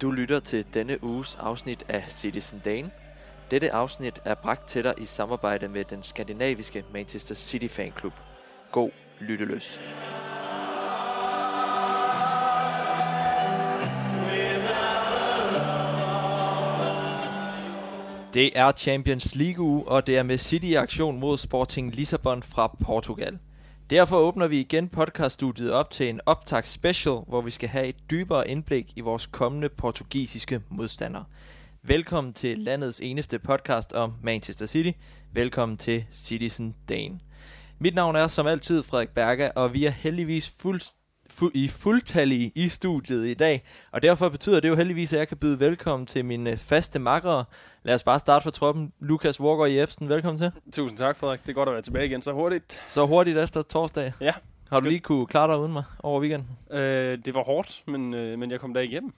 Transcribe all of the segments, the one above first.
Du lytter til denne uges afsnit af Citizen Dane. Dette afsnit er bragt til dig i samarbejde med den skandinaviske Manchester City Fanklub. God lyttelyst. Det er Champions League uge, og det er med City i aktion mod Sporting Lissabon fra Portugal. Derfor åbner vi igen podcaststudiet op til en optakt special, hvor vi skal have et dybere indblik i vores kommende portugisiske modstandere. Velkommen til landets eneste podcast om Manchester City. Velkommen til Citizen Dane. Mit navn er som altid Frederik Berger, og vi er heldigvis fuld, fu- i fuldtallige i studiet i dag. Og derfor betyder det jo heldigvis, at jeg kan byde velkommen til mine øh, faste makkere. Lad os bare starte fra troppen. Lukas Walker Jebsen, velkommen til. Tusind tak, Frederik. Det er godt at være tilbage igen så hurtigt. Så hurtigt efter torsdag. Ja. Har du lige kunne klare dig uden mig over weekenden? Øh, det var hårdt, men, øh, men jeg kom der igennem.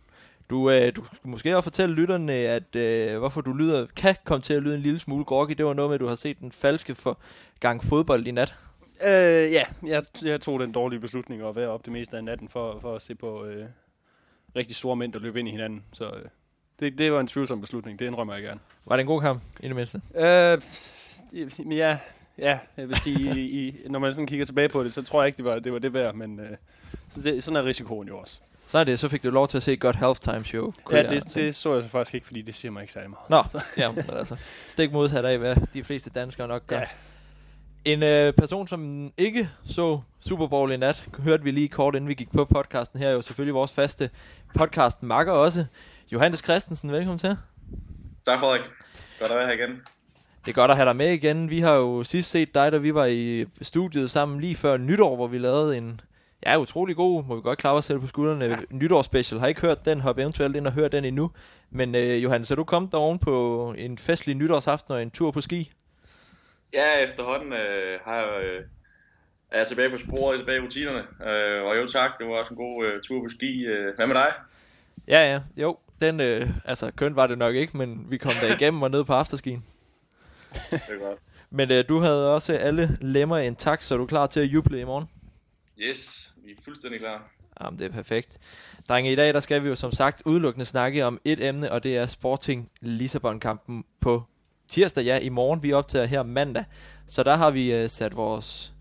Du, øh, du skulle måske også fortælle lytterne, at øh, hvorfor du lyder, kan komme til at lyde en lille smule groggy. Det var noget med, at du har set den falske for gang fodbold i nat. Øh, ja, jeg, jeg tog den dårlige beslutning at være op det meste af natten for, for at se på øh, rigtig store mænd, der løb ind i hinanden. Så øh, det, det var en tvivlsom beslutning. Det indrømmer jeg gerne. Var det en god kamp, i det mindste? Øh, ja, ja, jeg vil sige, i, i, når man sådan kigger tilbage på det, så tror jeg ikke, det var det, var det værd. Men øh, så det, sådan er risikoen jo også. Så er det, så fik du lov til at se et godt halftime show. Ja, det, det så jeg så faktisk ikke, fordi det siger mig ikke særlig meget. Nå, ja, men altså. Stik modsat af, hvad de fleste danskere nok gør. Ja. En øh, person, som ikke så Super Bowl i nat, hørte vi lige kort, inden vi gik på podcasten her, er jo selvfølgelig vores faste podcast makker også. Johannes Christensen, velkommen til. Tak Frederik. Godt at være her igen. Det er godt at have dig med igen. Vi har jo sidst set dig, da vi var i studiet sammen lige før nytår, hvor vi lavede en ja, utrolig god, må vi godt klare os selv på skuldrene, ja. nytårsspecial. Har ikke hørt den, hop eventuelt ind og hør den endnu. Men øh, Johannes, er du kommet deroven på en festlig nytårsaften og en tur på ski? Ja, efterhånden øh, har jeg, øh, er jeg tilbage på sporet, tilbage i rutinerne. Øh, og jo tak, det var også en god øh, tur på ski. Øh, hvad med dig? Ja, ja, jo. Den, øh, altså, køn var det nok ikke, men vi kom der igennem og ned på afterskien. Det er godt. Men øh, du havde også alle lemmer intakt, så er du klar til at juble i morgen? Yes, vi er fuldstændig klar. Jamen, det er perfekt. Drenge, i dag der skal vi jo som sagt udelukkende snakke om et emne, og det er Sporting Lissabon-kampen på tirsdag, ja, i morgen. Vi optager her mandag. Så der har vi øh, sat vores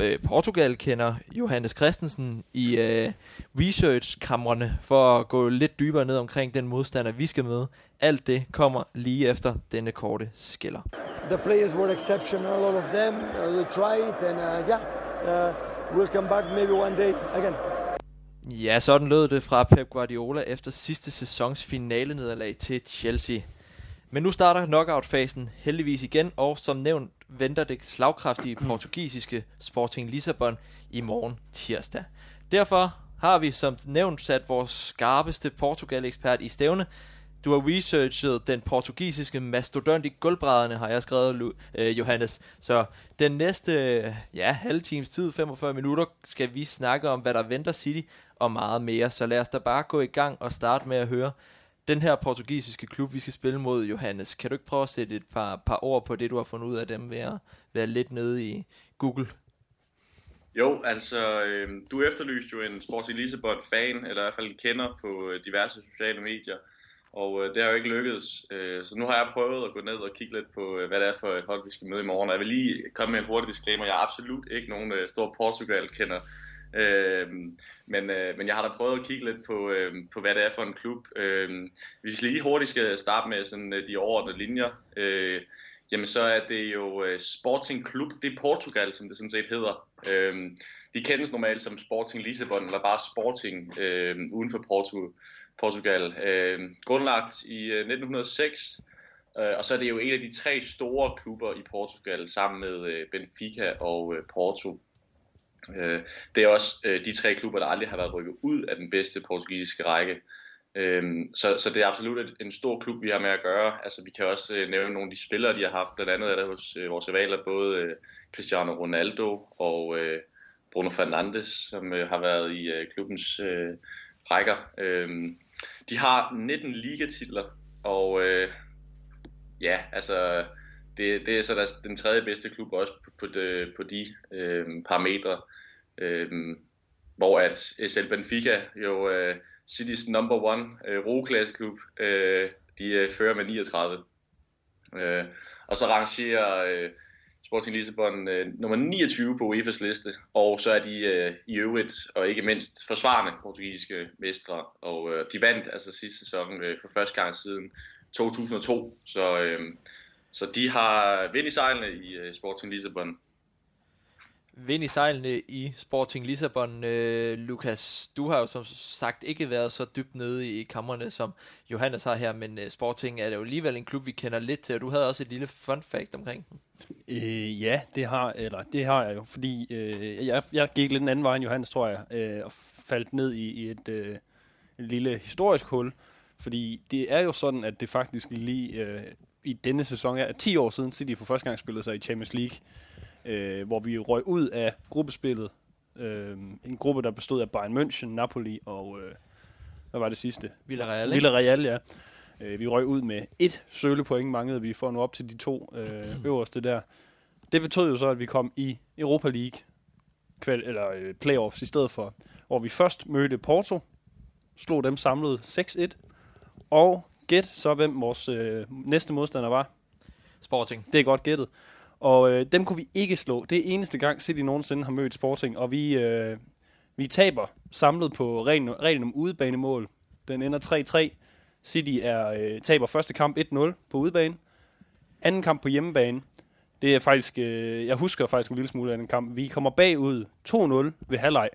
øh, Portugal-kender Johannes Christensen i øh, research-kamrene for at gå lidt dybere ned omkring den modstander, vi skal møde. Alt det kommer lige efter denne korte skiller. The players were exceptional, all of them. Uh, they tried, and uh, yeah, uh, we'll come back maybe one day again. Ja, sådan lød det fra Pep Guardiola efter sidste sæsons finale nederlag til Chelsea. Men nu starter knockout-fasen heldigvis igen, og som nævnt venter det slagkraftige portugisiske Sporting Lissabon i morgen tirsdag. Derfor har vi som nævnt sat vores skarpeste Portugal-ekspert i stævne. Du har researchet den portugisiske mastodont i gulvbrædderne, har jeg skrevet, øh, Johannes. Så den næste ja, halve times tid, 45 minutter, skal vi snakke om, hvad der venter City og meget mere. Så lad os da bare gå i gang og starte med at høre den her portugisiske klub, vi skal spille mod, Johannes. Kan du ikke prøve at sætte et par, par ord på det, du har fundet ud af dem ved at være lidt nede i Google? Jo, altså, øh, du efterlyste jo en Sports Lissabon-fan, eller i hvert fald en kender på øh, diverse sociale medier. Og øh, det har jo ikke lykkedes. Øh, så nu har jeg prøvet at gå ned og kigge lidt på, øh, hvad det er for et hold, vi skal møde i morgen. Og jeg vil lige komme med en hurtig disclaimer. Jeg er absolut ikke nogen øh, stor Portugal-kender. Øh, men, øh, men jeg har da prøvet at kigge lidt på, øh, på hvad det er for en klub. Øh, hvis vi lige hurtigt skal starte med sådan, øh, de overordnede linjer, øh, jamen så er det jo øh, Sporting Club det er Portugal, som det sådan set hedder. Øh, de kendes normalt som Sporting Lissabon, eller bare Sporting øh, uden for Porto, Portugal. Øh, grundlagt i øh, 1906, øh, og så er det jo en af de tre store klubber i Portugal, sammen med øh, Benfica og øh, Porto. Øh, det er også øh, de tre klubber, der aldrig har været rykket ud af den bedste portugisiske række. Øhm, så, så det er absolut en stor klub, vi har med at gøre. Altså, vi kan også øh, nævne nogle af de spillere, de har haft. Blandt andet er der hos øh, vores rivaler både øh, Cristiano Ronaldo og øh, Bruno Fernandes, som øh, har været i øh, klubbens øh, rækker. Øhm, de har 19 ligatitler, og øh, ja, altså det, det er så deres, den tredje bedste klub også på, på de, på de øh, parametre. Øh, hvor at SL Benfica, jo uh, City's number one øh, uh, rogeklasseklub, uh, øh, de uh, fører med 39. Uh, og så rangerer uh, Sporting Lissabon uh, nummer 29 på UEFA's liste, og så er de uh, i øvrigt, og ikke mindst, forsvarende portugisiske mestre, og uh, de vandt altså sidste sæson uh, for første gang siden 2002, så, uh, så de har vind i sejlene i Sporting Lissabon vind i sejlene i Sporting Lissabon. Øh, Lukas, du har jo som sagt ikke været så dybt nede i kammerne, som Johannes har her, men øh, Sporting er det jo alligevel en klub, vi kender lidt til, og du havde også et lille fun fact omkring den. Øh, ja, det har, eller, det har jeg jo, fordi øh, jeg, jeg gik lidt en anden vej end Johannes, tror jeg, øh, og faldt ned i, i et, øh, et lille historisk hul, fordi det er jo sådan, at det faktisk lige øh, i denne sæson er 10 år siden City for første gang spillede sig i Champions League øh, hvor vi røg ud af gruppespillet. Øh, en gruppe, der bestod af Bayern München, Napoli og... Øh, hvad var det sidste? Villarreal, Villarreal, ja. Øh, vi røg ud med et sølepoint, manglede vi for at nå op til de to øh, øverste der. Det betød jo så, at vi kom i Europa League kval, eller øh, playoffs i stedet for, hvor vi først mødte Porto, slog dem samlet 6-1, og gæt så, hvem vores øh, næste modstander var. Sporting. Det er godt gættet. Og øh, dem kunne vi ikke slå. Det er eneste gang City nogensinde har mødt Sporting, og vi, øh, vi taber samlet på reglen, reglen om udebanemål. Den ender 3-3. City er, øh, taber første kamp 1-0 på udebane. Anden kamp på hjemmebane. Det er faktisk, øh, jeg husker faktisk en lille smule af den kamp. Vi kommer bagud 2-0 ved halvleg.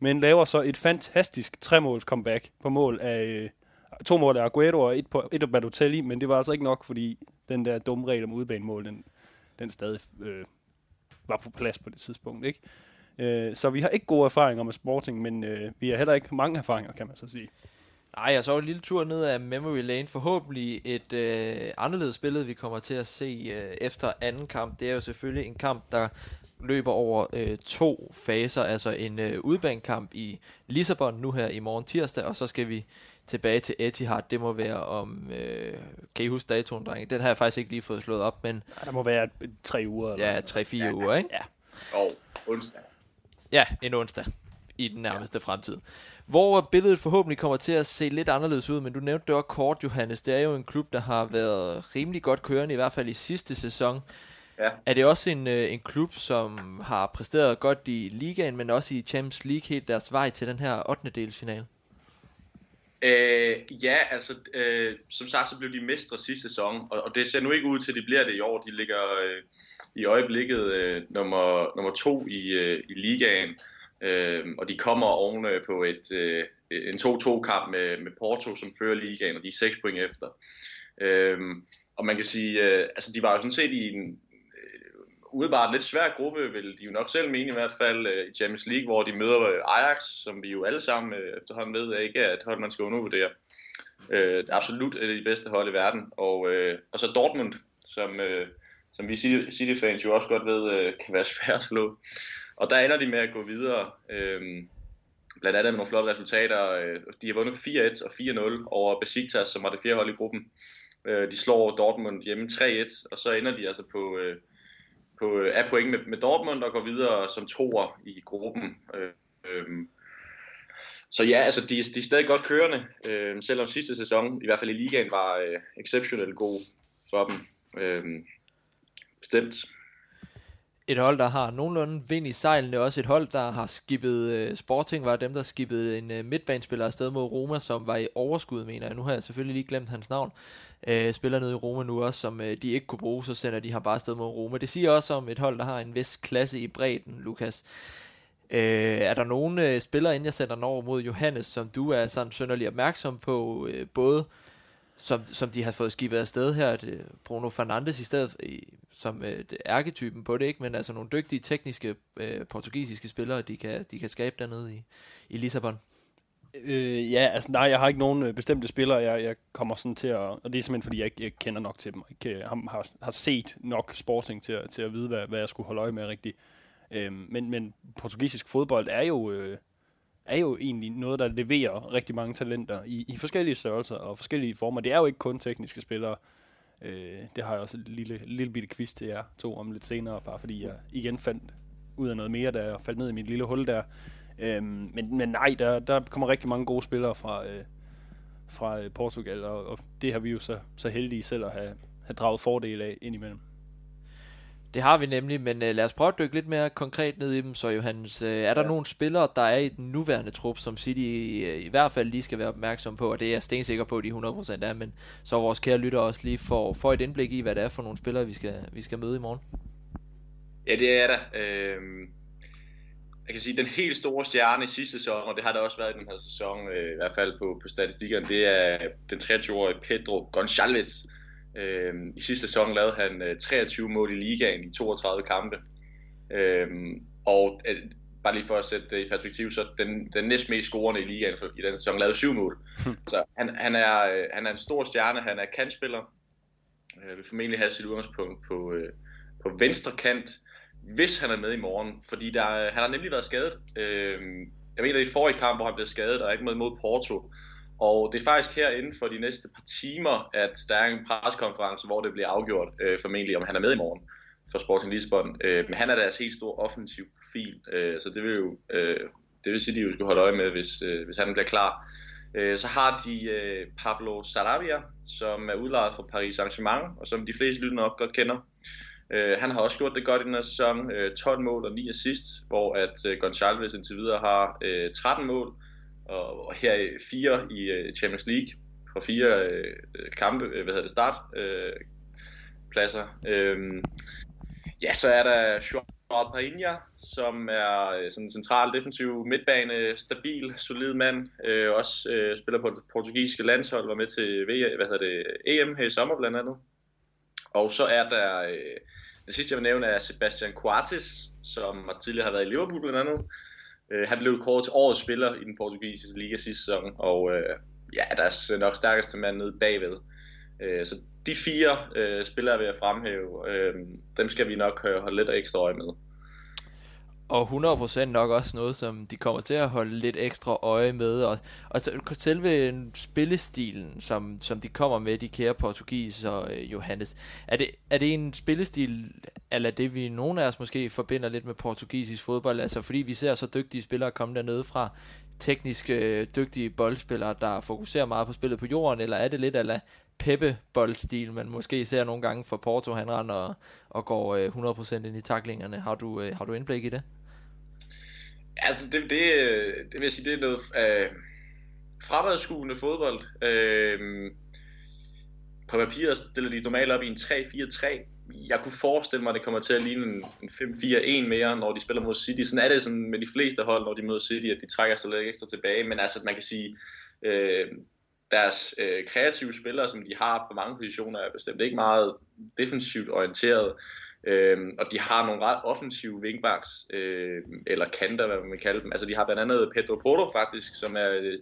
Men laver så et fantastisk tremåls comeback på mål af øh, to mål af Aguero og et, på, et af Balotelli, men det var altså ikke nok, fordi den der dumme regel om udebanemål, den, den stadig øh, var på plads på det tidspunkt. Ikke? Øh, så vi har ikke gode erfaringer med Sporting, men øh, vi har heller ikke mange erfaringer, kan man så sige. Nej, jeg så en lille tur ned af Memory Lane. Forhåbentlig et øh, anderledes billede, vi kommer til at se øh, efter anden kamp. Det er jo selvfølgelig en kamp, der løber over øh, to faser. Altså en øh, udbanekamp i Lissabon nu her i morgen tirsdag, og så skal vi tilbage til Etihad. Det må være om... Øh, kan I huske datoen, drenge? Den har jeg faktisk ikke lige fået slået op, men... Ja, der må være tre uger. Eller ja, tre-fire ja, uger, ikke? Ja. Og onsdag. Ja, en onsdag i den nærmeste ja. fremtid. Hvor billedet forhåbentlig kommer til at se lidt anderledes ud, men du nævnte det også kort, Johannes. Det er jo en klub, der har været rimelig godt kørende, i hvert fald i sidste sæson. Ja. Er det også en, øh, en klub, som har præsteret godt i ligaen, men også i Champions League helt deres vej til den her 8. delsfinale? Øh, ja, altså øh, som sagt, så blev de mestre sidste sæson, og, og det ser nu ikke ud til, at de bliver det i år. De ligger øh, i øjeblikket øh, nummer, nummer to i, øh, i ligaen, øh, og de kommer oven øh, på et, øh, en 2-2-kamp med, med Porto, som fører ligaen, og de er 6 point efter. Øh, og man kan sige, øh, altså de var jo sådan set i en, udebart lidt svær gruppe, vil de jo nok selv mene i hvert fald øh, i Champions League, hvor de møder øh, Ajax, som vi jo alle sammen øh, efterhånden ved, ikke er et hold, man skal undervurdere. Øh, absolut et af de bedste hold i verden. Og, øh, og så Dortmund, som, øh, som vi City-fans jo også godt ved, øh, kan være svært at slå. Og der ender de med at gå videre. Øh, blandt andet med nogle flotte resultater. Øh, de har vundet 4-1 og 4-0 over Besiktas, som var det fjerde hold i gruppen. Øh, de slår Dortmund hjemme 3-1, og så ender de altså på... Øh, på, øh, er point med, med Dortmund og går videre som toer i gruppen. Øh, øh, så ja, altså de, de er stadig godt kørende, øh, selvom sidste sæson, i hvert fald i ligaen, var øh, exceptionelt god for dem. Øh, bestemt. Et hold, der har nogenlunde vind i sejlene, også et hold, der har skibet, øh, Sporting var dem, der skibede en øh, midtbanespiller afsted mod Roma, som var i overskud, mener jeg. Nu har jeg selvfølgelig lige glemt hans navn øh, spiller nede i Roma nu også, som øh, de ikke kunne bruge, så sender de har bare sted mod Roma. Det siger også om et hold, der har en vis klasse i bredden, Lukas. Øh, er der nogen øh, spillere, inden jeg sender den over mod Johannes, som du er sådan sønderlig opmærksom på, øh, både som, som de har fået skibet afsted her, det, øh, Bruno Fernandes i stedet, i, som øh, ærketypen på det, ikke? men altså nogle dygtige tekniske øh, portugisiske spillere, de kan, de kan skabe dernede i, i Lissabon. Øh, ja, altså nej, jeg har ikke nogen øh, bestemte spillere, jeg, jeg kommer sådan til at, og det er simpelthen fordi, jeg ikke jeg kender nok til dem, og ikke øh, har, har, set nok sporting til, til at vide, hvad, hvad jeg skulle holde øje med rigtigt. Øh, men, men portugisisk fodbold er jo, øh, er jo egentlig noget, der leverer rigtig mange talenter i, i forskellige størrelser og forskellige former. Det er jo ikke kun tekniske spillere. Øh, det har jeg også et lille, lille bitte quiz til jer to om lidt senere, bare fordi jeg igen fandt ud af noget mere, da jeg faldt ned i mit lille hul der. Øhm, men, men nej, der, der kommer rigtig mange gode spillere fra, øh, fra øh, Portugal, og, og det har vi jo så, så heldige selv at have, have draget fordel af indimellem. Det har vi nemlig, men uh, lad os prøve at dykke lidt mere konkret ned i dem. Så Johannes, uh, er der ja. nogle spillere, der er i den nuværende trup, som City uh, i hvert fald lige skal være opmærksom på, og det er jeg stensikker på, at de 100% er, men så vores kære lytter også lige får, får et indblik i, hvad det er for nogle spillere, vi skal, vi skal møde i morgen. Ja, det er der. Øh, jeg kan sige, den helt store stjerne i sidste sæson, og det har der også været i den her sæson, øh, i hvert fald på, på statistikkerne, det er den 23-årige Pedro Gonçalves. Øh, I sidste sæson lavede han øh, 23 mål i ligaen i 32 kampe. Øh, og øh, bare lige for at sætte det i perspektiv, så den, den næstmest scorende i ligaen for, i den sæson lavede syv mål. så han, han, er, øh, han er en stor stjerne, han er kantspiller, øh, vil formentlig have sit udgangspunkt på, øh, på venstre kant, hvis han er med i morgen, fordi der, han har nemlig været skadet. Øh, jeg mener i forrige kamp, hvor han blev skadet, og ikke med mod Porto. Og det er faktisk her inden for de næste par timer, at der er en preskonference, hvor det bliver afgjort øh, formentlig, om han er med i morgen for Sporting Lisbon. Øh, men han er deres altså helt store offensiv profil, øh, så det vil jo øh, det vil sige, at de jo skal holde øje med, hvis, øh, hvis han bliver klar. Øh, så har de øh, Pablo Sarabia, som er udlejet fra Paris Saint-Germain, og som de fleste lytter nok godt kender. Øh, han har også gjort det godt i den her sæson, øh, 12 mål og 9 assist, hvor at øh, Gonçalves indtil videre har øh, 13 mål, og, og her fire i øh, Champions League fra fire øh, kampe, øh, hvad hedder det, start øh, pladser. Øh, ja, så er der Joao Painha, som er øh, sådan en central defensiv midtbane, stabil, solid mand, øh, også øh, spiller på det portugisiske landshold, var med til v, hvad hedder det, EM her i sommer blandt andet. Og så er der, øh, det sidste jeg vil nævne er Sebastian Coates, som tidligere har været i Liverpool blandt andet. Øh, han blev kåret til årets spiller i den portugisiske liga sidste sæson, og øh, ja, der er nok stærkeste mand nede bagved. Øh, så de fire øh, spillere vil jeg fremhæve, øh, dem skal vi nok øh, holde lidt ekstra øje med. Og 100% nok også noget, som de kommer til at holde lidt ekstra øje med. Og, og selve spillestilen, som, som de kommer med, de kære portugis og øh, Johannes. Er det, er det en spillestil, eller det vi nogle af os måske forbinder lidt med portugisisk fodbold? Altså fordi vi ser så dygtige spillere komme dernede fra, teknisk øh, dygtige boldspillere, der fokuserer meget på spillet på jorden, eller er det lidt ala peppe boldstil, man måske ser nogle gange for Porto, han render og, og går øh, 100% ind i taklingerne. Har du, øh, har du indblik i det? Altså, det, det, det vil jeg sige, det er noget øh, fremadskuende fodbold. Øh, på papiret stiller de normalt op i en 3-4-3. Jeg kunne forestille mig, at det kommer til at ligne en, en 5-4-1 mere, når de spiller mod City. Sådan er det sådan med de fleste hold, når de møder City, at de trækker sig lidt ekstra tilbage. Men altså, man kan sige, øh, deres øh, kreative spillere, som de har på mange positioner, er bestemt ikke meget defensivt orienteret. Øh, og de har nogle ret offensive wingbacks, øh, eller kanter, hvad man vil kalde dem. Altså de har blandt andet Pedro Porto faktisk, som er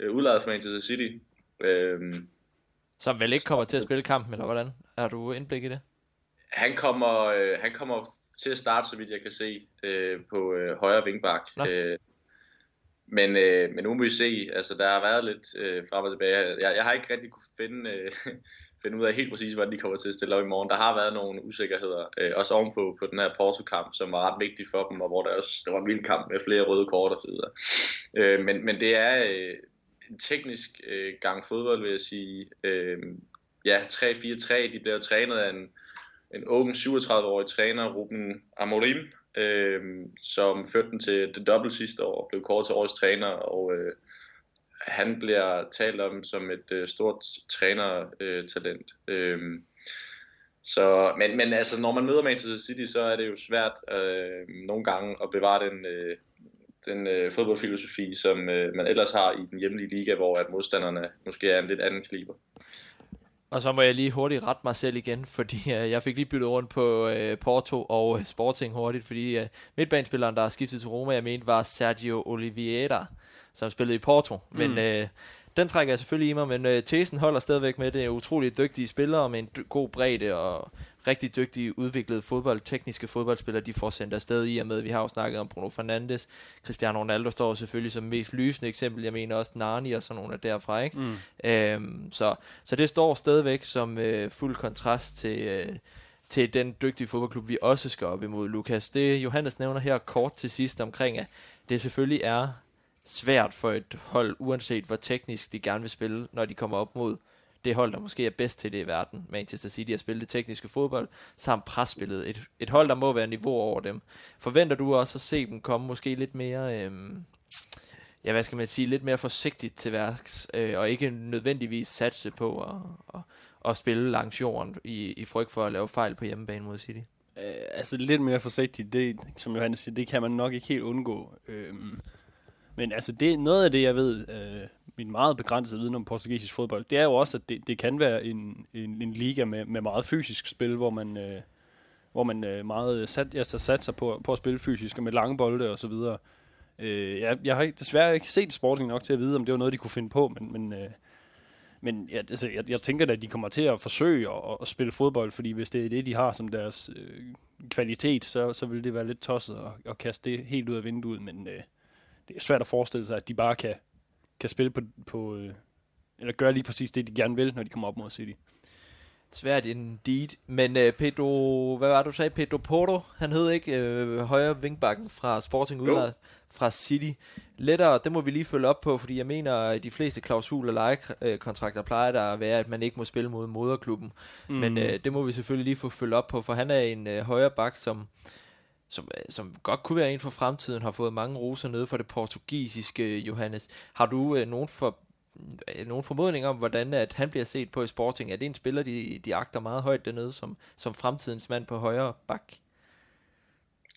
øh, udlejet fra Manchester City. Øh, som vel ikke kommer til at spille kampen, eller hvordan? Har du indblik i det? Han kommer, øh, han kommer til at starte, så vidt jeg kan se, øh, på øh, højre wingback. Øh, men, øh, men nu må vi se, altså der har været lidt øh, frem og tilbage. Jeg, jeg har ikke rigtig kunne finde, øh, finde ud af helt præcis, hvordan de kommer til at stille op i morgen. Der har været nogle usikkerheder, øh, også ovenpå på den her Porto-kamp, som var ret vigtig for dem, og hvor der også der var en vild kamp med flere røde kort osv. Øh, men, men det er øh, en teknisk øh, gang fodbold, vil jeg sige. Øh, ja, 3-4-3, de bliver trænet af en, en ung 37-årig træner, Ruben Amorim, øh, som førte den til det dobbelt sidste år, og blev kort til årets træner, og øh, han bliver talt om som et øh, stort trænertalent. Øh, så, men, men altså, når man møder Manchester City, så er det jo svært øh, nogle gange at bevare den, øh, den øh, fodboldfilosofi, som øh, man ellers har i den hjemlige liga, hvor at modstanderne måske er en lidt anden kaliber. Og så må jeg lige hurtigt rette mig selv igen, fordi uh, jeg fik lige byttet rundt på uh, Porto og uh, Sporting hurtigt, fordi uh, midtbanespilleren, der er skiftet til Roma, jeg mente, var Sergio Oliveira, som spillede i Porto. Men mm. uh, den trækker jeg selvfølgelig i mig, men uh, tesen holder stadigvæk med det. er utroligt dygtige spillere med en god bredde og rigtig dygtige, udviklede fodbold, tekniske fodboldspillere, de får sendt afsted i og med, vi har jo snakket om Bruno Fernandes, Cristiano Ronaldo står selvfølgelig som mest lysende eksempel, jeg mener også Nani og sådan nogle af derfra, ikke? Mm. Øhm, så, så det står stadigvæk som øh, fuld kontrast til, øh, til den dygtige fodboldklub, vi også skal op imod, Lukas. Det Johannes nævner her kort til sidst omkring, at det selvfølgelig er svært for et hold, uanset hvor teknisk de gerne vil spille, når de kommer op mod det hold, der måske er bedst til det i verden, Manchester City, at spille det tekniske fodbold, samt presspillet. Et, et hold, der må være niveau over dem. Forventer du også at se dem komme måske lidt mere, Øh, ja, hvad skal man sige, lidt mere forsigtigt til værks, øh, og ikke nødvendigvis satse på at, at, at spille langs jorden i, i frygt for at lave fejl på hjemmebane mod City? Øh, altså lidt mere forsigtigt, det, som Johannes siger, det kan man nok ikke helt undgå. Øh, men altså det, noget af det, jeg ved, øh, min meget begrænsede viden om portugisisk fodbold, det er jo også, at det, det kan være en, en, en liga med, med meget fysisk spil, hvor man, øh, hvor man øh, meget sat, altså, satser på, på at spille fysisk og med lange bolde og så videre. Øh, jeg, jeg har desværre ikke set Sporting nok til at vide, om det var noget, de kunne finde på, men, men, øh, men ja, altså, jeg, jeg tænker at de kommer til at forsøge at, at spille fodbold, fordi hvis det er det, de har som deres øh, kvalitet, så, så vil det være lidt tosset at, at kaste det helt ud af vinduet, men øh, det er svært at forestille sig, at de bare kan, kan spille på, på øh, eller gøre lige præcis det, de gerne vil, når de kommer op mod City. Svært indeed. Men uh, Pedro, hvad var det, du sagde? Pedro Porto, han hed ikke uh, højre vingbakken fra Sporting udlejet fra City. Lettere, det må vi lige følge op på, fordi jeg mener, at de fleste klausuler lejekontrakter plejer der at være, at man ikke må spille mod moderklubben. Mm. Men uh, det må vi selvfølgelig lige få følge op på, for han er en uh, højre bak, som som, som godt kunne være en for fremtiden, har fået mange roser nede for det portugisiske, Johannes. Har du uh, nogen, for, uh, nogen formodning om, hvordan at han bliver set på i Sporting? Er det en spiller, de, de agter meget højt dernede, som, som fremtidens mand på højre bak?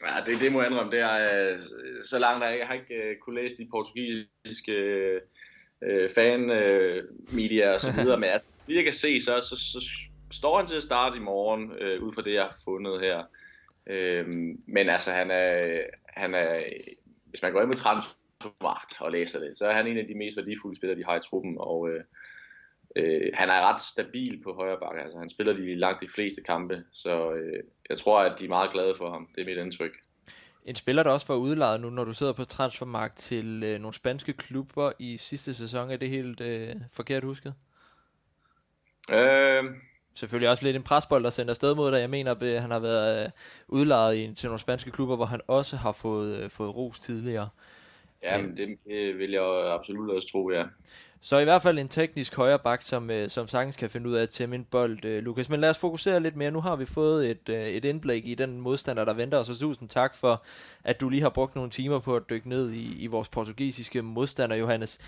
Ja, det, det må jeg indrømme. Det er, uh, så langt, jeg, jeg har ikke uh, kunne læse de portugisiske uh, fan uh, media og så videre, men altså, det jeg kan se, så, så, så står han til at starte i morgen, uh, ud fra det, jeg har fundet her. Øhm, men altså, han er, han er, hvis man går ind med transfermagt og læser det, så er han en af de mest værdifulde spillere, de har i truppen, og øh, øh, han er ret stabil på højre bakke. Altså, han spiller de langt de fleste kampe, så øh, jeg tror, at de er meget glade for ham. Det er mit indtryk. En spiller, der også var udlejet nu, når du sidder på transfermarkt til øh, nogle spanske klubber i sidste sæson, er det helt øh, forkert husket? Øh, selvfølgelig også lidt en presbold, der sender afsted mod dig. Jeg mener, at han har været øh, udlejet i, til nogle spanske klubber, hvor han også har fået, øh, fået ros tidligere. Ja, men det, vil jeg absolut også tro, ja. Så i hvert fald en teknisk højre bak, som, øh, som sagtens kan finde ud af at tæmme en bold, øh, Lukas. Men lad os fokusere lidt mere. Nu har vi fået et, øh, et indblik i den modstander, der venter os. Og tusind tak for, at du lige har brugt nogle timer på at dykke ned i, i vores portugisiske modstander, Johannes.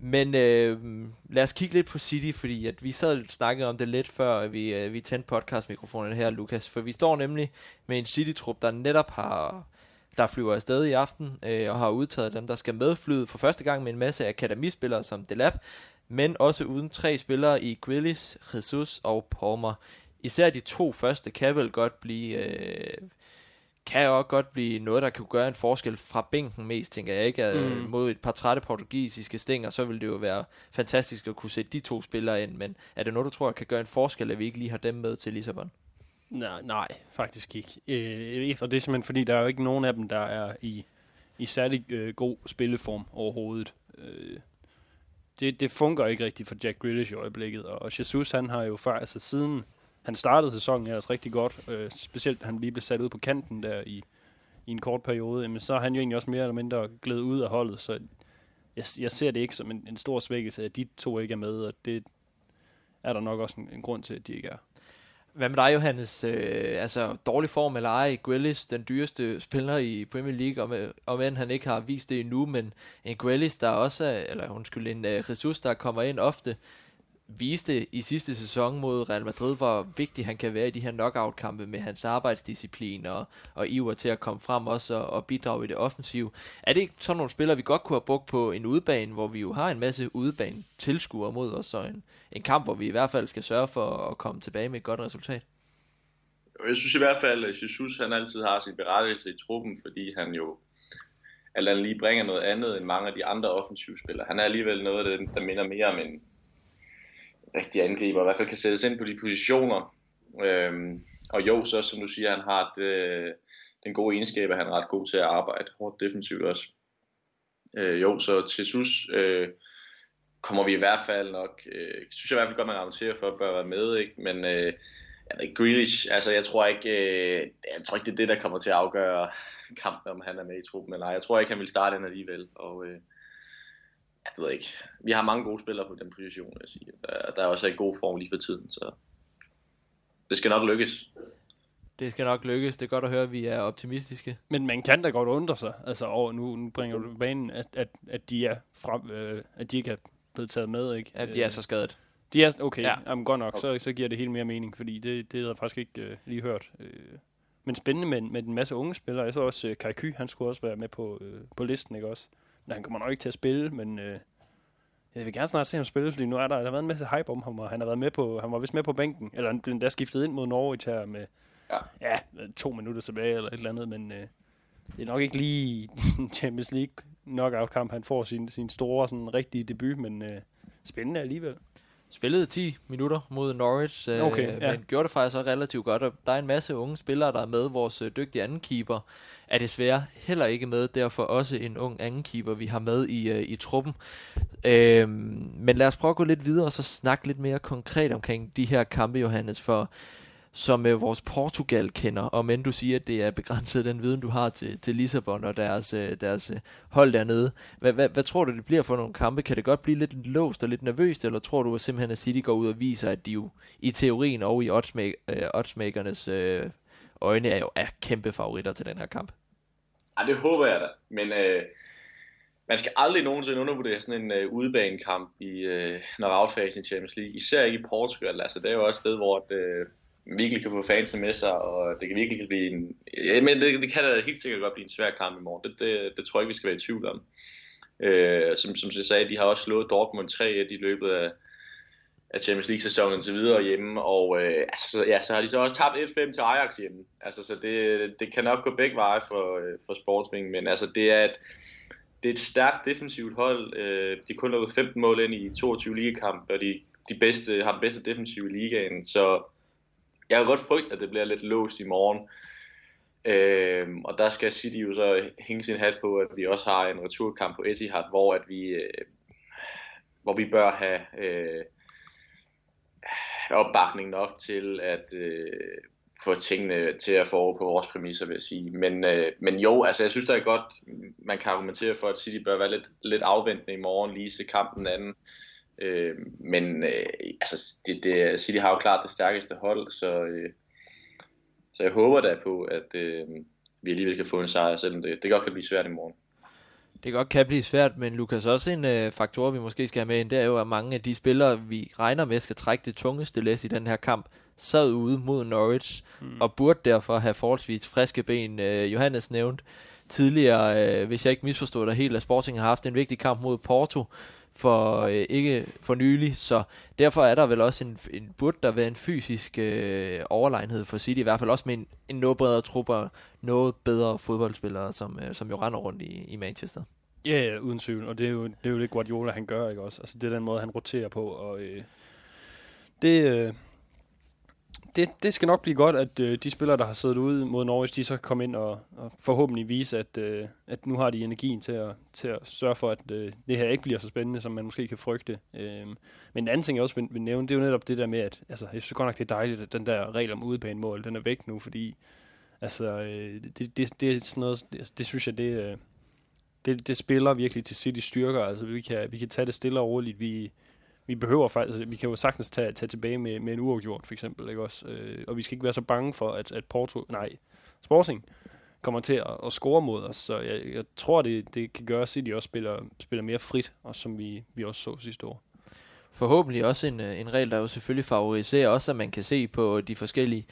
Men øh, lad os kigge lidt på City, fordi at vi sad og snakkede om det lidt før vi, øh, vi tændte podcastmikrofonen her, Lukas. For vi står nemlig med en City-trup, der netop har der flyver afsted i aften øh, og har udtaget dem, der skal medflyde for første gang med en masse akademispillere som Delap, men også uden tre spillere i Grealish, Jesus og Palmer. Især de to første kan vel godt blive øh, kan jo også godt blive noget, der kan gøre en forskel fra bænken mest, tænker jeg ikke. Mm. Mod et par trætte portugisiske stænger, så vil det jo være fantastisk at kunne sætte de to spillere ind, men er det noget, du tror, kan gøre en forskel, at vi ikke lige har dem med til Lissabon? Nej, nej faktisk ikke. Øh, og det er simpelthen fordi, der er jo ikke nogen af dem, der er i, i særlig øh, god spilleform overhovedet. Øh, det, det fungerer ikke rigtigt for Jack Grealish i øjeblikket, og Jesus han har jo før, altså siden han startede sæsonen ellers rigtig godt, øh, specielt han lige blev sat ud på kanten der i, i en kort periode, men så er han jo egentlig også mere eller mindre glædet ud af holdet, så jeg, jeg ser det ikke som en, en stor svækkelse, at de to ikke er med, og det er der nok også en, en grund til, at de ikke er. Hvad med dig, Johannes? Øh, altså, dårlig form eller ej, Grealish, den dyreste spiller i Premier League, om, om end han ikke har vist det endnu, men en Grealish, der også er, eller undskyld, en uh, Jesus, der kommer ind ofte, viste i sidste sæson mod Real Madrid, hvor vigtig han kan være i de her knockout-kampe med hans arbejdsdisciplin og, og iver til at komme frem også og, og bidrage i det offensive. Er det ikke sådan nogle spillere, vi godt kunne have brugt på en udebane, hvor vi jo har en masse udebane tilskuere mod os, og en, en kamp, hvor vi i hvert fald skal sørge for at komme tilbage med et godt resultat? Jeg synes i hvert fald, at Jesus han altid har sin berettigelse i truppen, fordi han jo eller lige bringer noget andet end mange af de andre offensive spillere. Han er alligevel noget af det, der minder mere om en, rigtig angriber, i hvert fald kan sættes ind på de positioner. Øhm, og jo, så som du siger, han har det, øh, den gode egenskab, at han er ret god til at arbejde hårdt defensivt også. Øh, jo, så Jesus øh, kommer vi i hvert fald nok, øh, synes jeg i hvert fald godt, man argumenterer for, at bør være med, ikke? men øh, jeg ved Grealish, altså jeg tror ikke, øh, jeg tror ikke, det er det, der kommer til at afgøre kampen, om han er med i truppen eller ej. Jeg tror ikke, han vil starte den alligevel, og øh, jeg ved ikke. Vi har mange gode spillere på den position, vil jeg sige. Der, der er også en god form lige for tiden, så det skal nok lykkes. Det skal nok lykkes. Det er godt at høre, at vi er optimistiske. Men man kan da godt undre sig, altså over, nu, nu bringer du banen, at, at, at, de er frem, øh, at de ikke er blevet taget med, ikke? At de er så skadet. De er, okay, Ja. ja. jamen, godt nok, så, så giver det helt mere mening, fordi det, det havde jeg faktisk ikke øh, lige hørt. Øh, men spændende med, med en masse unge spillere. Jeg så også øh, Kai Ky, han skulle også være med på, øh, på listen, ikke også? Han kommer nok ikke til at spille, men øh, jeg vil gerne snart se ham spille, fordi nu er der, der har været en masse hype om ham, og han har været med på, han var vist med på bænken, eller han blev endda skiftet ind mod Norwich her med Ja. ja, to minutter tilbage, eller et eller andet, men øh, det er nok ikke lige Champions League knockout-kamp, han får sin, sin store, sådan rigtige debut, men øh, spændende alligevel. Spillede 10 minutter mod Norwich, øh, Okay, ja. men gjorde det faktisk også relativt godt. Og der er en masse unge spillere, der er med. Vores øh, dygtige anden keeper er desværre heller ikke med. Derfor også en ung anden keeper, vi har med i, øh, i truppen. Øh, men lad os prøve at gå lidt videre og så snakke lidt mere konkret omkring de her kampe, Johannes. For som øh, vores Portugal kender, og men du siger, at det er begrænset den viden, du har til, til Lissabon og deres, øh, deres øh, hold dernede. Hvad, hvad, hvad tror du, det bliver for nogle kampe? Kan det godt blive lidt låst og lidt nervøst, eller tror du at simpelthen, at City går ud og viser, at de jo i teorien og i øh, oddsmakernes øh, øjne er jo er kæmpe favoritter til den her kamp? Ja, det håber jeg da. Men øh, man skal aldrig nogensinde undervurdere sådan en øh, udebanekamp i øh, når i Champions League. Især ikke i Portugal. Altså, det er jo også et sted, hvor det, øh, virkelig kan få fansene med sig, og det kan virkelig blive en... Ja, men det, det kan da helt sikkert godt blive en svær kamp i morgen. Det, det, det tror jeg ikke, vi skal være i tvivl om. Øh, som, som jeg sagde, de har også slået Dortmund 3 i løbet af, af Champions League-sæsonen til videre hjemme, og øh, altså, så, ja, så har de så også tabt 1-5 til Ajax hjemme. Altså, så det, det kan nok gå begge veje for, øh, for sportsvingen, men altså, det er et, det er et stærkt defensivt hold. Øh, de har kun lukket 15 mål ind i 22 ligekampe, og de, de bedste, har den bedste defensiv i ligaen, så jeg kan godt frygte, at det bliver lidt låst i morgen. Øhm, og der skal City jo så hænge sin hat på, at vi også har en returkamp på Etihad, hvor at vi, øh, hvor vi bør have øh, opbakning nok til at øh, få tingene til at foregå på vores præmisser, vil jeg sige. Men, øh, men jo, altså jeg synes da godt, man kan argumentere for, at City bør være lidt, lidt afventende i morgen, lige se kampen anden. Øh, men øh, altså, det, det, City har jo klart det stærkeste hold, så, øh, så jeg håber da på, at øh, vi alligevel kan få en sejr, selvom det, det godt kan blive svært i morgen. Det godt kan blive svært, men Lukas, også en øh, faktor, vi måske skal have med ind, det er jo, at mange af de spillere, vi regner med, skal trække det tungeste læs i den her kamp, sad ude mod Norwich, mm. og burde derfor have forholdsvis friske ben. Øh, Johannes nævnte tidligere, øh, hvis jeg ikke misforstod dig helt, at Sporting har haft en vigtig kamp mod Porto, for øh, ikke for nylig, så derfor er der vel også en, en burde der være en fysisk øh, overlegenhed for City, i hvert fald også med en, en noget bredere trup og noget bedre fodboldspillere, som, øh, som jo render rundt i, i Manchester. Ja, ja, uden tvivl. Og det er, jo, det er jo det, Guardiola han gør, ikke også? Altså, det er den måde, han roterer på, og øh, det, øh, det, det skal nok blive godt, at øh, de spillere, der har siddet ude mod Norwich, de så kommer ind og, og forhåbentlig vise, at, øh, at nu har de energien til at, til at sørge for, at øh, det her ikke bliver så spændende, som man måske kan frygte. Øh, men en anden ting, jeg også vil, vil nævne, det er jo netop det der med, at altså, jeg synes godt nok, det er dejligt, at den der regel om udebanemål, den er væk nu, fordi altså, øh, det, det, det, er sådan noget, det, det synes jeg, det, øh, det, det spiller virkelig til City styrker. Altså, vi kan, vi kan tage det stille og roligt. Vi, vi behøver faktisk, altså, vi kan jo sagtens tage, tage tilbage med, med en uafgjort, for eksempel, ikke også? Øh, og vi skal ikke være så bange for, at, at Porto, nej, Sporting kommer til at, at score mod os. Så jeg, jeg tror, det, det kan gøre, at City også spiller, spiller mere frit, og som vi, vi også så sidste år. Forhåbentlig også en, øh, en regel, der jo selvfølgelig favoriserer også, at man kan se på de forskellige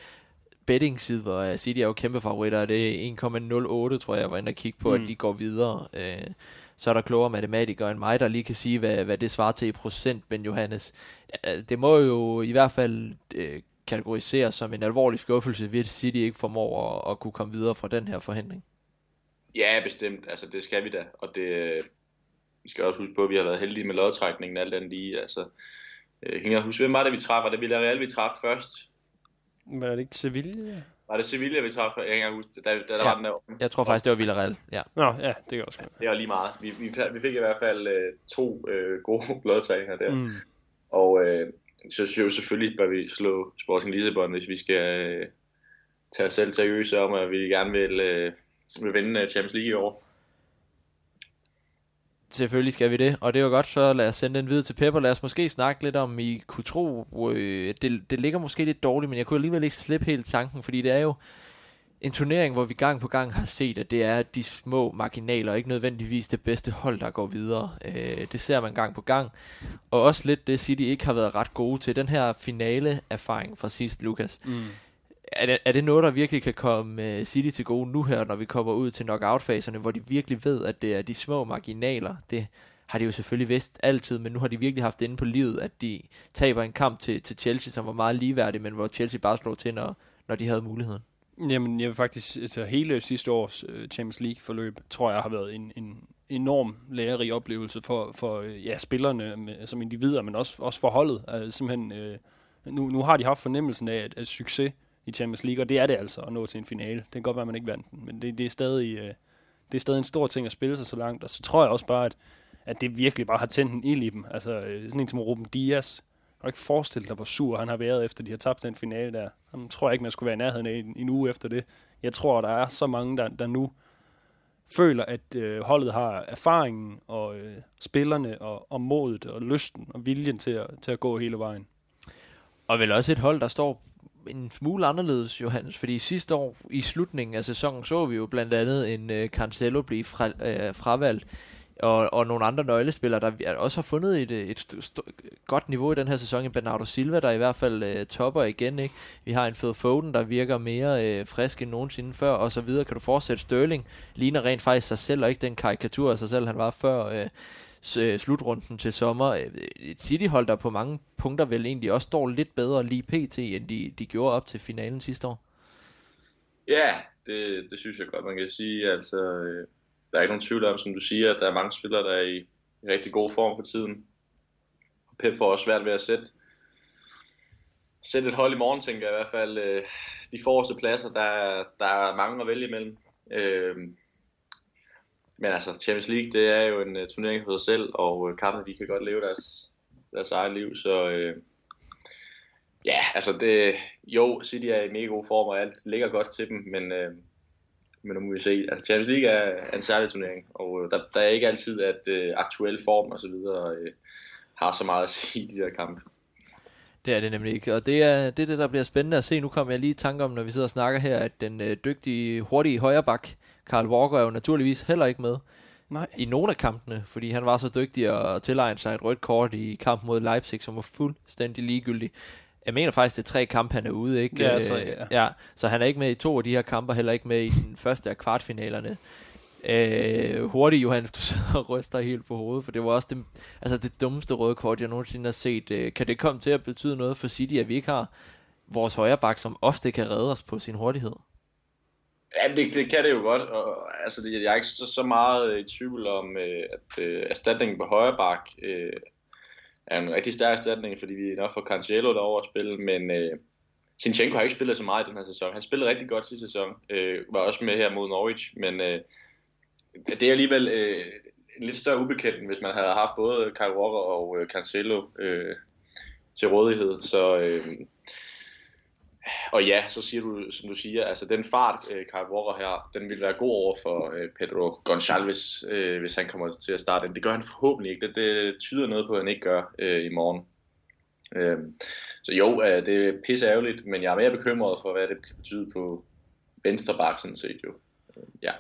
betting-sider. af City er jo kæmpe favoritter, det er 1,08, tror jeg, jeg var inde og kigge på. Mm. at de går videre. Øh, så er der klogere matematikere end mig, der lige kan sige, hvad, hvad det svarer til i procent, men Johannes, det må jo i hvert fald øh, kategoriseres som en alvorlig skuffelse, hvis City ikke formår at, at kunne komme videre fra den her forhindring. Ja, bestemt. Altså, det skal vi da. Og det, vi skal også huske på, at vi har været heldige med lodtrækningen, alt andet lige. Altså, øh, kan jeg huske, hvem var det, vi træffede? Det Villarreal, vi træffede først? Var det ikke Sevilla? Var det Sevilla, vi træffede? Jeg kan ikke huske det. Da, da der Ja. var den der. Jeg tror faktisk, det var Villarreal. Ja. Nå, ja, det kan også godt. Det var lige meget. Vi, vi, vi fik i hvert fald øh, to øh, gode lodtrækninger der. Mm. Og øh, så synes jeg jo selvfølgelig, bør vi slå Sporting Lissabon, hvis vi skal øh, tage os selv seriøst om, at vi gerne vil, øh, vil vinde øh, Champions League i år. Selvfølgelig skal vi det, og det var godt, så lad os sende den videre til Pepper. Lad os måske snakke lidt om, I kunne tro, øh, det, det ligger måske lidt dårligt, men jeg kunne alligevel ikke slippe helt tanken, fordi det er jo en turnering, hvor vi gang på gang har set, at det er de små marginaler, og ikke nødvendigvis det bedste hold, der går videre. Øh, det ser man gang på gang. Og også lidt det City ikke har været ret gode til. Den her finale erfaring fra sidst, Lukas. Mm. Er, det, er det noget, der virkelig kan komme øh, City til gode nu her, når vi kommer ud til knockout-faserne, hvor de virkelig ved, at det er de små marginaler? Det har de jo selvfølgelig vidst altid, men nu har de virkelig haft det inde på livet, at de taber en kamp til, til Chelsea, som var meget ligeværdig, men hvor Chelsea bare slog til, når, når de havde muligheden. Jamen, jeg vil faktisk, altså hele sidste års øh, Champions League forløb, tror jeg har været en, en enorm lærerig oplevelse for, for øh, ja, spillerne med, som individer, men også, også for holdet. Altså, simpelthen, øh, nu, nu har de haft fornemmelsen af, at, at succes i Champions League, og det er det altså at nå til en finale. Det kan godt være, at man ikke vandt den, men det, det, er stadig, øh, det er stadig en stor ting at spille sig så langt, og så tror jeg også bare, at, at det virkelig bare har tændt en ild i dem. Altså øh, sådan en som Ruben Dias, jeg kan ikke forestille dig, hvor sur han har været, efter de har tabt den finale der. Han tror jeg ikke, man skulle være i nærheden af en, en uge efter det. Jeg tror, der er så mange, der, der nu føler, at øh, holdet har erfaringen og øh, spillerne og, og modet og lysten og viljen til at, til at gå hele vejen. Og vel også et hold, der står en smule anderledes, Johannes, fordi sidste år i slutningen af sæsonen så vi jo blandt andet en øh, Cancelo blive fra, øh, fravalgt og, og nogle andre nøglespillere, der øh, også har fundet et, øh, et st- st- godt niveau i den her sæson. En Bernardo Silva, der i hvert fald øh, topper igen. Ikke? Vi har en Phil Foden, der virker mere øh, frisk end nogensinde før, og så videre. Kan du fortsætte Sterling? Ligner rent faktisk sig selv, og ikke den karikatur af sig selv, han var før øh, Øh, slutrunden til sommer. Øh, et City-hold, der på mange punkter vel egentlig også står lidt bedre lige pt, end de, de gjorde op til finalen sidste år. Ja, det, det synes jeg godt, man kan sige. Altså, øh, der er ikke nogen tvivl om, som du siger, at der er mange spillere, der er i, i rigtig god form for tiden. Pep får også svært ved at sætte, sætte et hold i morgen, tænker jeg i hvert fald. De forreste pladser, der, der er mange at vælge imellem. Øh, men altså, Champions League, det er jo en uh, turnering for sig selv, og uh, kampene, de kan godt leve deres, deres eget liv, så uh, ja, altså det, jo, City er i mega god form, og alt ligger godt til dem, men uh, men nu må vi se. Altså Champions League er en særlig turnering, og uh, der, der er ikke altid, at uh, aktuel form og så videre uh, har så meget at sige i de der kampe. Det er det nemlig ikke, og det er, det er det, der bliver spændende at se. Nu kommer jeg lige i tanke om, når vi sidder og snakker her, at den øh, dygtige, hurtige højreback, Carl Walker, er jo naturligvis heller ikke med Nej. i nogle af kampene, fordi han var så dygtig at tilegne sig et rødt kort i kampen mod Leipzig, som var fuldstændig ligegyldig. Jeg mener faktisk, det er tre kampe, han er ude, ikke? Ja, så, ja. ja. Så han er ikke med i to af de her kampe, heller ikke med i den første af kvartfinalerne. Øh, hurtigt, Johannes, du sidder og ryster helt på hovedet, for det var også det, altså det dummeste røde kort, jeg nogensinde har set. Øh, kan det komme til at betyde noget for City, at vi ikke har vores højre bak, som ofte kan redde os på sin hurtighed? Ja, det, det kan det jo godt. Og, altså, det, jeg er ikke så, så meget øh, i tvivl om, øh, at øh, erstatningen på højre bak øh, er en rigtig stærk erstatning, fordi vi nok får Cancelo derover at spille, men øh, Sinchenko har ikke spillet så meget i den her sæson. Han spillede rigtig godt sidste sæson, øh, var også med her mod Norwich, men øh, det er alligevel øh, en lidt større ubekendt, hvis man havde haft både Kyle Walker og øh, Cancelo øh, til rådighed. Så øh, og ja, så siger du, som du siger, altså den fart, øh, Kyle Walker her, den vil være god over for øh, Pedro Gonçalves, øh, hvis han kommer til at starte. Det gør han forhåbentlig ikke. Det, det tyder noget på, at han ikke gør øh, i morgen. Øh, så jo, øh, det er pisse ærgerligt, men jeg er mere bekymret for, hvad det kan betyde på venstre bak, sådan set jo. Øh, ja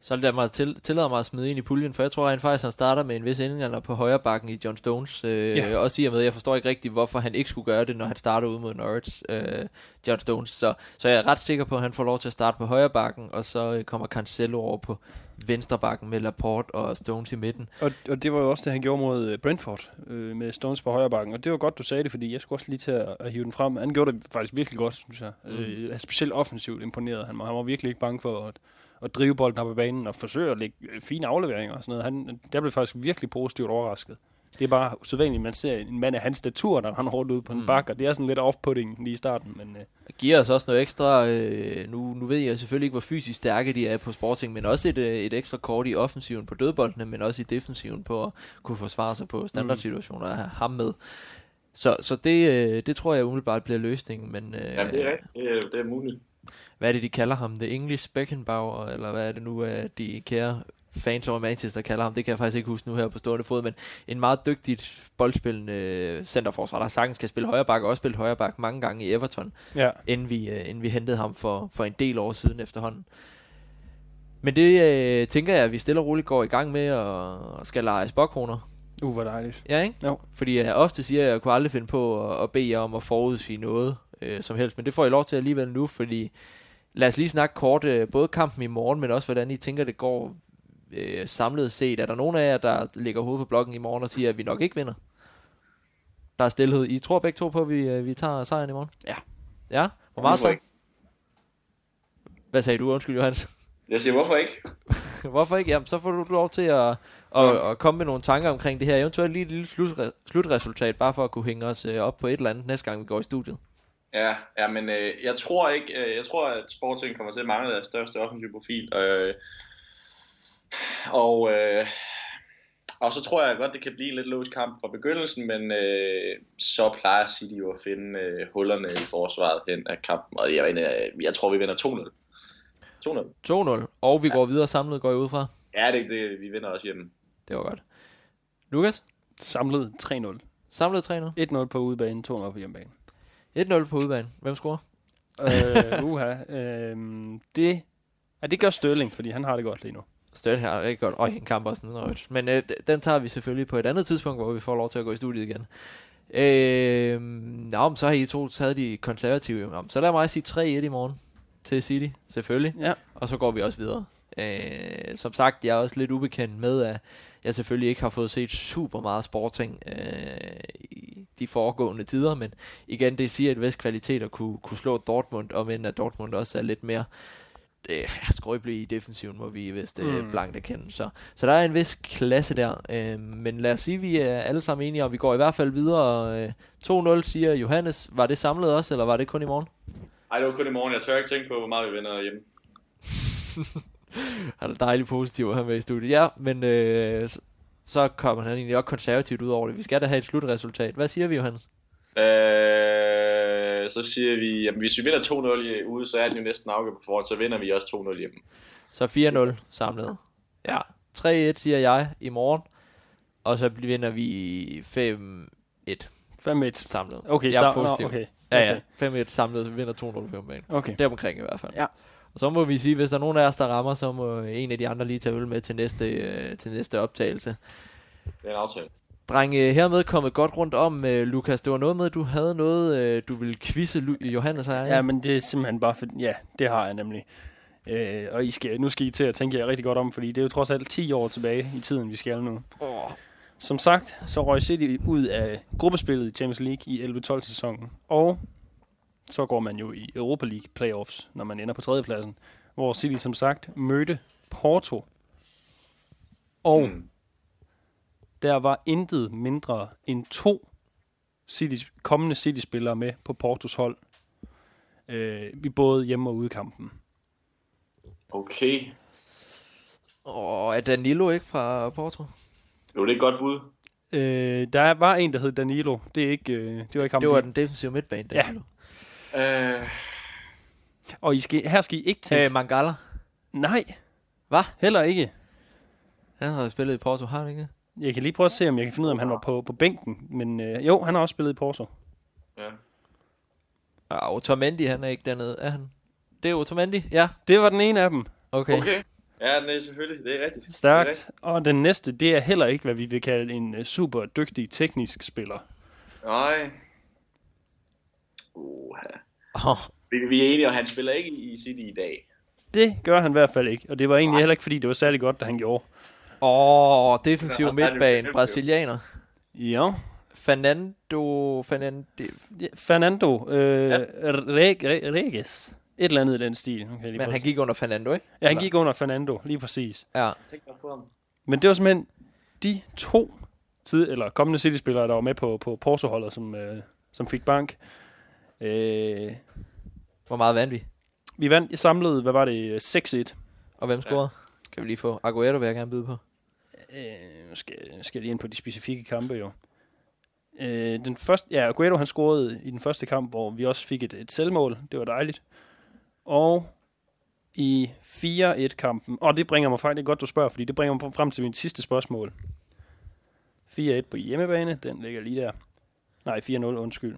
så lader mig til, tillader mig at smide ind i puljen, for jeg tror rent faktisk, han starter med en vis ændringer på højre bakken i John Stones. Øh, ja. Også i og med, jeg forstår ikke rigtigt, hvorfor han ikke skulle gøre det, når han starter ud mod Norwich, øh, John Stones. Så, så jeg er ret sikker på, at han får lov til at starte på højre bakken, og så øh, kommer Cancelo over på venstre bakken med Laporte og Stones i midten. Og, og det var jo også det, han gjorde mod øh, Brentford øh, med Stones på højre bakken. Og det var godt, du sagde det, fordi jeg skulle også lige til at, at hive den frem. Han gjorde det faktisk virkelig godt, synes jeg. Mm. Øh, specielt offensivt imponeret. Han, han var virkelig ikke bange for at at drive bolden op i banen og forsøge at lægge øh, fine afleveringer og sådan noget. Han, der blev faktisk virkelig positivt overrasket. Det er bare usædvanligt, man ser en mand af hans statur, der han hårdt ud på en mm. bakke, og det er sådan lidt off-putting lige i starten. Men, øh. Det giver os også noget ekstra, øh, nu, nu ved jeg selvfølgelig ikke, hvor fysisk stærke de er på Sporting, men også et, øh, et ekstra kort i offensiven på dødboldene, men også i defensiven på at kunne forsvare sig på standardsituationer af ham med. Så, så det, øh, det tror jeg umiddelbart bliver løsningen, men øh, Ja, det er rigtigt. Det er, det er muligt. Hvad er det, de kalder ham? The English Beckenbauer, eller hvad er det nu, øh, de kære fans over Manchester kalder ham? Det kan jeg faktisk ikke huske nu her på stående fod, men en meget dygtigt boldspillende øh, centerforsvar, der sagtens kan spille højre bak, og også spillet højre bak mange gange i Everton, Ja. inden vi, øh, inden vi hentede ham for, for en del år siden efterhånden. Men det øh, tænker jeg, at vi stille og roligt går i gang med og skal lege spokhoner. Uh, hvor dejligt. Ja, ikke? Jo. Fordi jeg ofte siger, at jeg kunne aldrig finde på at, at bede jer om at forudsige noget øh, som helst. Men det får I lov til alligevel nu, fordi lad os lige snakke kort øh, både kampen i morgen, men også hvordan I tænker, det går øh, samlet set. Er der nogen af jer, der lægger hovedet på blokken i morgen og siger, at vi nok ikke vinder? Der er stillhed. I tror begge to på, at vi, øh, vi tager sejren i morgen? Ja. Ja? Hvor meget så? Hvad sagde du? Undskyld, Johannes. Jeg siger, hvorfor ikke? Hvorfor ikke? Jamen, så får du lov til at, at, Ja. at komme med nogle tanker omkring det her. Eventuelt lige et lille slutre, slutresultat, bare for at kunne hænge os øh, op på et eller andet næste gang, vi går i studiet. Ja, ja men øh, jeg tror ikke, øh, jeg tror, at Sporting kommer til at mangle deres største offensive profil. Øh, og, øh, og så tror jeg godt, det kan blive en lidt låst kamp fra begyndelsen, men øh, så plejer City jo at finde øh, hullerne i forsvaret hen af kampen, og jeg, mener, jeg tror, vi vinder 2-0. 2-0. 2-0, og vi går videre samlet, går jeg ud fra. Ja, det, det, vi vinder også hjemme. Det var godt. Lukas, Samlet 3-0. samlet 3-0. 1-0 på udebane, 2-0 på hjemmebane. 1-0 på udbanen. Hvem scorer? øh, uha. Øh, det, ja, det gør Størling, fordi han har det godt lige nu. Støt her, rigtig godt. Øj, en kamp også noget. Men øh, den tager vi selvfølgelig på et andet tidspunkt, hvor vi får lov til at gå i studiet igen. Øh, nå, men så har I to taget de konservative. Nå, men så lad mig sige 3-1 i morgen til City, selvfølgelig. Ja. Og så går vi også videre. Øh, som sagt, jeg er også lidt ubekendt med, at jeg selvfølgelig ikke har fået set super meget sporting øh, i de foregående tider, men igen, det siger et vis kvalitet at kunne, kunne slå Dortmund, og men at Dortmund også er lidt mere øh, skrøbelig i defensiven, må vi vist øh, Mm. blankt erkende. Så, så der er en vis klasse der, øh, men lad os sige, at vi er alle sammen enige om, vi går i hvert fald videre. Øh, 2-0 siger Johannes. Var det samlet også, eller var det kun i morgen? Ej, det var kun i morgen. Jeg tør ikke tænke på, hvor meget vi vinder hjemme. Han er dejligt positiv have med i studiet. Ja, men øh, så, kommer han egentlig også konservativt ud over det. Vi skal da have et slutresultat. Hvad siger vi, Johannes? Øh, så siger vi, jamen hvis vi vinder 2-0 i ude, så er den jo næsten afgjort på forhånd, så vinder vi også 2-0 hjemme. Så 4-0 samlet. Ja, 3-1 siger jeg i morgen. Og så vinder vi 5-1 5-1. samlet. Okay, jeg er så, nå, positiv. okay. Ja, ja. 5-1 samlet, så vinder 2-0 på hjemmebane. Okay. Deromkring i hvert fald. Ja. Og så må vi sige, hvis der er nogen af os, der rammer, så må en af de andre lige tage øl med til næste, øh, til næste optagelse. Det er en aftale. Dreng, øh, hermed kommet godt rundt om, øh, Lukas. Det var noget med, at du havde noget, øh, du ville quizze Lu- Johannes jeg. Ja, men det er simpelthen bare for, ja, det har jeg nemlig. Øh, og I skal, nu skal I til at tænke jer rigtig godt om, fordi det er jo trods alt 10 år tilbage i tiden, vi skal nu. Oh. Som sagt, så røg City ud af gruppespillet i Champions League i 11-12 sæsonen. Og så går man jo i Europa League playoffs, når man ender på tredjepladsen. Hvor City som sagt mødte Porto. Og Hmm. der var intet mindre end to City, kommende City-spillere med på Portos hold. Øh, I både hjemme- og udekampen. Okay. Og er Danilo ikke fra Porto? Jo, det er et godt bud. Øh, der var en, der hed Danilo. Det, er ikke, øh, det var ikke ham. Det var de- den defensive midtbane, Ja. Øh, Og I skal, her skal I ikke tænke... Øh, Mangala. Nej. Hvad? Heller ikke. Han har jo spillet i Porto, har han ikke? Jeg kan lige prøve at se, om jeg kan finde ud af, om han var på, på bænken. Men øh, jo, han har også spillet i Porto. ja. Ja, Otamendi, han er ikke dernede, er han? Det er Otamendi, ja. Det var den ene af dem. Okay. Okay. Ja, det er selvfølgelig. Det er rigtigt. Det er Stærkt. rigtigt. Og den næste, det er heller ikke, hvad vi vil kalde en uh, super dygtig teknisk spiller. Nej. Uh, Oh, vi, vi er enige, og han spiller ikke i City i dag. Det gør han i hvert fald ikke. Og det var egentlig heller ikke, fordi det var særlig godt, da han gjorde. oh defensiv midtbane, jo- brasilianer. Ja. Fernando, Fernando, Fernando øh, Ja. Reg, Reg, Reges. Et eller andet i den stil. Lige men han gik under Fernando, ikke? ja, han gik under Fernando, lige præcis. Ja. Men det var simpelthen de to tid, eller kommende City-spillere, der var med på, på Porto-holdet, som, øh, som fik bank. Øh, Hvor meget vandt vi? vi vandt samlet, hvad var det, 6-1. Og hvem scorede? Kan vi lige få? Aguero vil jeg gerne byde på. Øh, nu skal, skal jeg lige ind på de specifikke kampe jo. Øh, den første, ja, Aguero han scorede i den første kamp, hvor vi også fik et, et selvmål. Det var dejligt. Og i 4-1-kampen, og det bringer mig faktisk, det er godt, du spørger, fordi det bringer mig frem til min sidste spørgsmål. 4-1 på hjemmebane, den ligger lige der. Nej, 4-0, undskyld.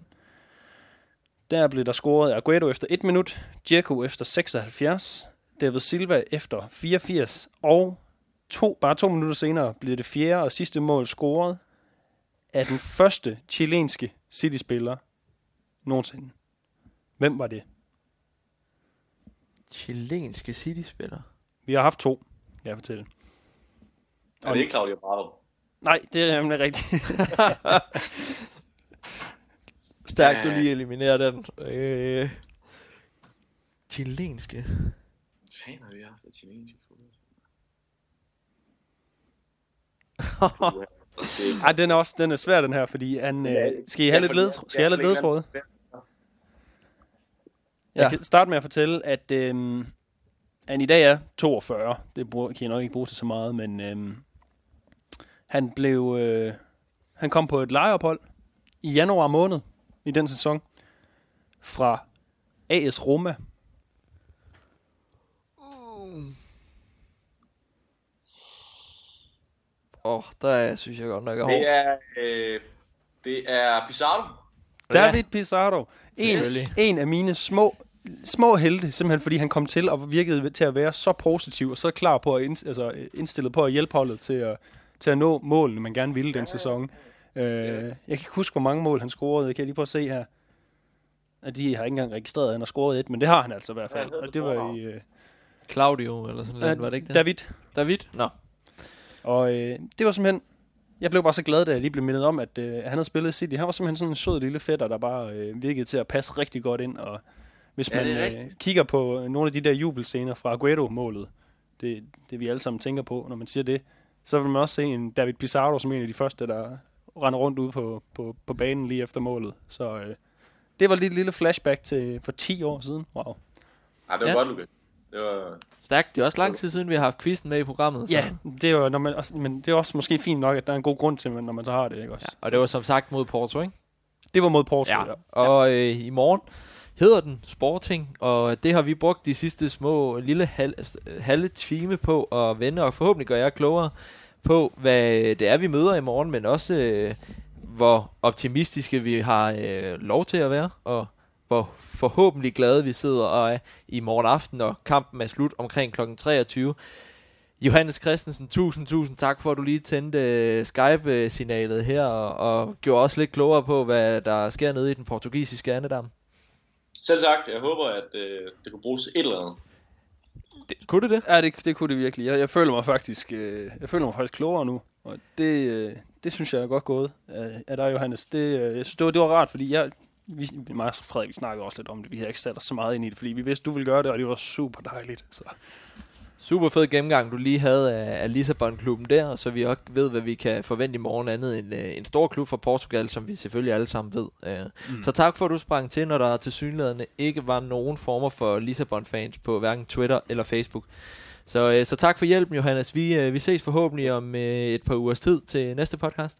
Der blev der scoret Aguero efter 1 minut, Dzeko efter 76, David Silva efter 84, og to, bare to minutter senere blev det fjerde og sidste mål scoret af den første chilenske City-spiller nogensinde. Hvem var det? Chilenske City-spiller. Vi har haft to, kan jeg fortælle. Er det ikke Claudio Bravo? Nej, det er nemlig rigtigt. Stærkt, du lige eliminerer den. Øh, chilenske. Fanden har vi haft et chilensk fodbold? Ej, den er også den er svær, den her, fordi han, øh, skal I have lidt, led, skal I have lidt ledtråd? Ja. Jeg kan starte med at fortælle, at øhm, han i dag er 42. Det bruger, kan jeg nok ikke bruge til så meget, men øhm, han blev, øh, han kom på et lejeophold i januar måned i den sæson fra AS Roma. Åh, oh, der synes jeg godt nok, jeg Det er er, øh, det er Pizarro. David Pizarro. En, en af mine små, små helte, simpelthen fordi han kom til og virkede til at være så positiv og så klar på at ind, altså, øh, indstillet på at hjælpe holdet til at, til at nå målene, man gerne ville den sæson. Øh, jeg kan ikke huske, hvor mange mål han scorede. Jeg kan lige prøve at se her. At de har ikke engang registreret, at han har scoret et, men det har han altså i hvert fald. Og det var i... Øh, Claudio, eller sådan noget, var det ikke det? David. David? Nå. Og øh, det var simpelthen... Jeg blev bare så glad, da jeg lige blev mindet om, at øh, han havde spillet City. Han var simpelthen sådan en sød lille fætter, der bare øh, virkede til at passe rigtig godt ind. Og hvis Ja, man øh, kigger på nogle af de der jubelscener fra Aguero-målet, det, det vi alle sammen tænker på, når man siger det, så vil man også se en David Pizarro som en af de første, der render rundt ude på, på, på banen lige efter målet. Så øh, det var lige et lille flashback til for 10 år siden. Wow. Ej, det var Ja. godt, Lukas. Det var... Stærkt. Det er også lang tid siden, vi har haft quizzen med i programmet. Så. Ja, det er jo, når man, også, men det er også måske fint nok, at der er en god grund til, når man så har det. Ikke også? ja. Og det var som sagt mod Porto, ikke? det var mod Porto. Ja. Og øh, i morgen hedder den Sporting, og det har vi brugt de sidste små lille hal- halve time på at vende, og forhåbentlig gør jeg klogere på, hvad det er, vi møder i morgen, men også øh, hvor optimistiske vi har øh, lov til at være, og hvor forhåbentlig glade vi sidder og er i morgen aften, når kampen er slut omkring kl. 23. Johannes Christensen, tusind, tusind tak for, at du lige tændte øh, Skype-signalet her, og, og gjorde også lidt klogere på, hvad der sker nede i den portugisiske andedam. Selv sagt, jeg håber, at øh, det kunne bruges et eller andet. Det, kunne det det? Ja, det, det kunne det virkelig. Jeg, jeg føler mig faktisk, øh, jeg føler mig faktisk klogere nu, og det, øh, det synes jeg er godt gået af, af dig, Johannes. Det, øh, jeg synes, det var, det var rart, fordi jeg, vi, mig og Frederik, vi snakkede også lidt om det. Vi havde ikke sat os så meget ind i det, fordi vi vidste, du ville gøre det, og det var super dejligt. Så. Super fed gennemgang, du lige havde af, af Lissabon-klubben der, så vi også ved, hvad vi kan forvente i morgen andet end øh, en stor klub fra Portugal, som vi selvfølgelig alle sammen ved. Øh. Mm. Så tak for, at du sprang til, når der til synlædende ikke var nogen former for Lissabon-fans på hverken Twitter eller Facebook. Så, øh, så tak for hjælpen, Johannes. Vi, øh, vi ses forhåbentlig om øh, et par ugers tid til næste podcast.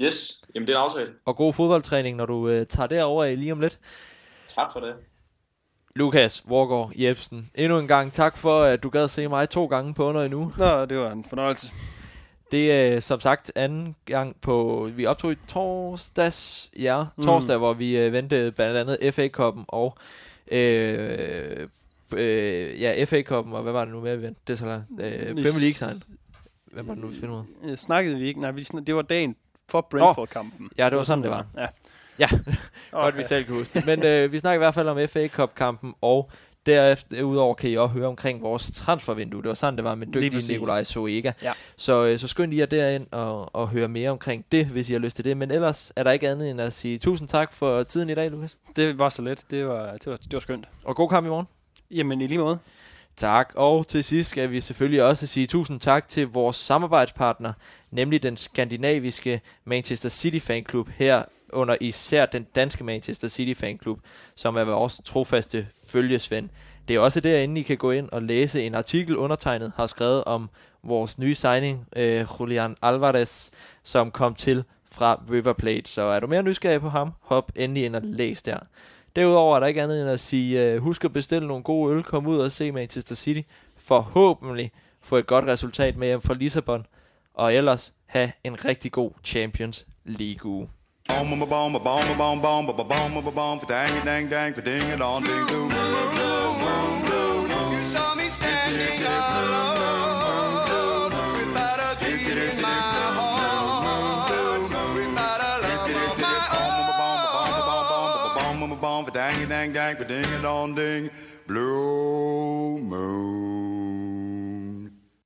Yes, jamen det er en aftale. Og god fodboldtræning, når du øh, tager derover i lige om lidt. Tak for det. Lukas Vorgård Jebsen, endnu en gang tak for, at du gad se mig to gange på under en uge. Nå, det var en fornøjelse. Det er som sagt anden gang på, vi optog i torsdags, ja, torsdag, mm. hvor vi øh, ventede blandt andet FA-koppen og øh, øh, ja, FA-koppen, og hvad var det nu mere, vi ventede? Det er så langt. Øh, Premier League sejren. Hvem var det nu, vi spillede? Øh, Snakkede vi ikke? Nej, vi, det var dagen for Brentford-kampen. Ja, det var sådan, det var. Ja. Ja, godt vi selv kan huske det. Men øh, vi snakker i hvert fald om FA Cup-kampen, og derefter udover kan I også høre omkring vores transfervindue. Det var sådan, det var med dygtige. Nikolaj Soega. Ja. Så, øh, så skynd jer derind og, og høre mere omkring det, hvis I har lyst til det. Men ellers er der ikke andet end at sige tusind tak for tiden i dag, Lukas. Det var så let. Det var, det var, det var skønt. Og god kamp i morgen. Jamen, i lige måde. Tak, og til sidst skal vi selvfølgelig også sige tusind tak til vores samarbejdspartner, nemlig den skandinaviske Manchester City Fanklub, her under især den danske Manchester City Fanklub, som er vores trofaste følgesvend. Det er også derinde, I kan gå ind og læse en artikel, undertegnet har skrevet om vores nye signing, øh, Julian Alvarez, som kom til fra River Plate. Så er du mere nysgerrig på ham, hop endelig ind og læs der. Derudover er der ikke andet end at sige, øh, husk at bestille nogle gode øl, kom ud og se Manchester City. Forhåbentlig få et godt resultat med hjem fra Lissabon. Og ellers have en rigtig god Champions League uge. Bom, bom, bom, bom, bom, bom, bom, bom, bom, bom, for dang, dang, dang, ding, it on, ding, doo. You saw dang, dang, ding, it on, ding, blue moon.